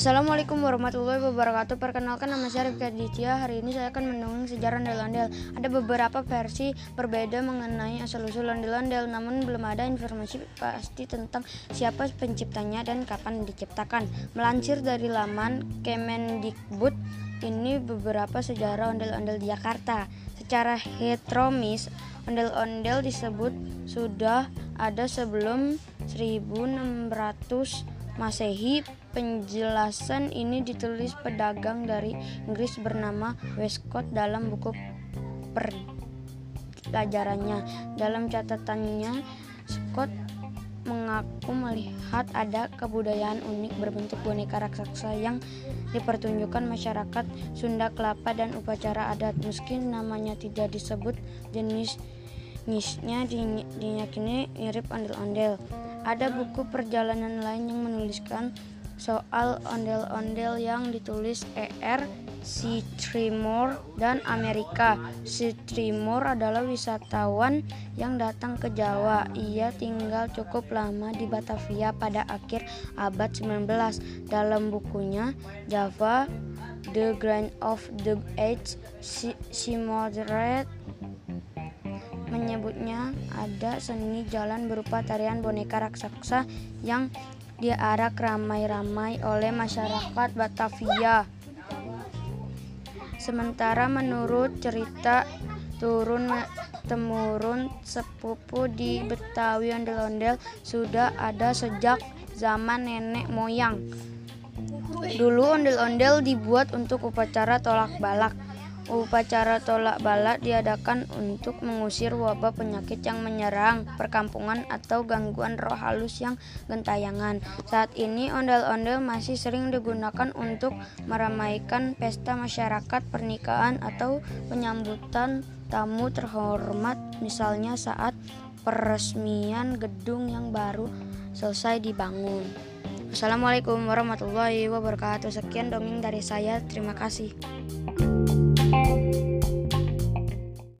Assalamualaikum warahmatullahi wabarakatuh. Perkenalkan nama saya Rifki Aditya. Hari ini saya akan mendongeng sejarah ondel-ondel Ada beberapa versi berbeda mengenai asal-usul ondel-ondel Namun belum ada informasi pasti tentang siapa penciptanya dan kapan diciptakan. Melansir dari laman Kemendikbud Ini beberapa sejarah ondel-ondel Jakarta. Secara heteromis ondel-ondel disebut sudah ada sebelum 1600 Masehi Penjelasan ini ditulis pedagang dari Inggris bernama Westcott dalam buku pelajarannya. Dalam catatannya, Scott mengaku melihat ada kebudayaan unik berbentuk boneka raksasa yang dipertunjukkan masyarakat Sunda Kelapa dan upacara adat. Meski namanya tidak disebut jenis jenisnya dinyakini mirip ondel-ondel. Ada buku perjalanan lain yang menuliskan soal ondel-ondel yang ditulis E.R. C. Tremor dan Amerika. C. Tremor adalah wisatawan yang datang ke Jawa. Ia tinggal cukup lama di Batavia pada akhir abad 19. Dalam bukunya Java, The Grand of the Age, si moderate menyebutnya ada seni jalan berupa tarian boneka raksasa yang diarak ramai-ramai oleh masyarakat Batavia. Sementara menurut cerita turun temurun sepupu di Betawi ondel-ondel sudah ada sejak zaman nenek moyang. Dulu ondel-ondel dibuat untuk upacara tolak balak. Upacara tolak balak diadakan untuk mengusir wabah penyakit yang menyerang perkampungan atau gangguan roh halus yang gentayangan. Saat ini ondel-ondel masih sering digunakan untuk meramaikan pesta masyarakat, pernikahan atau penyambutan tamu terhormat misalnya saat peresmian gedung yang baru selesai dibangun. Assalamualaikum warahmatullahi wabarakatuh. Sekian dongeng dari saya. Terima kasih.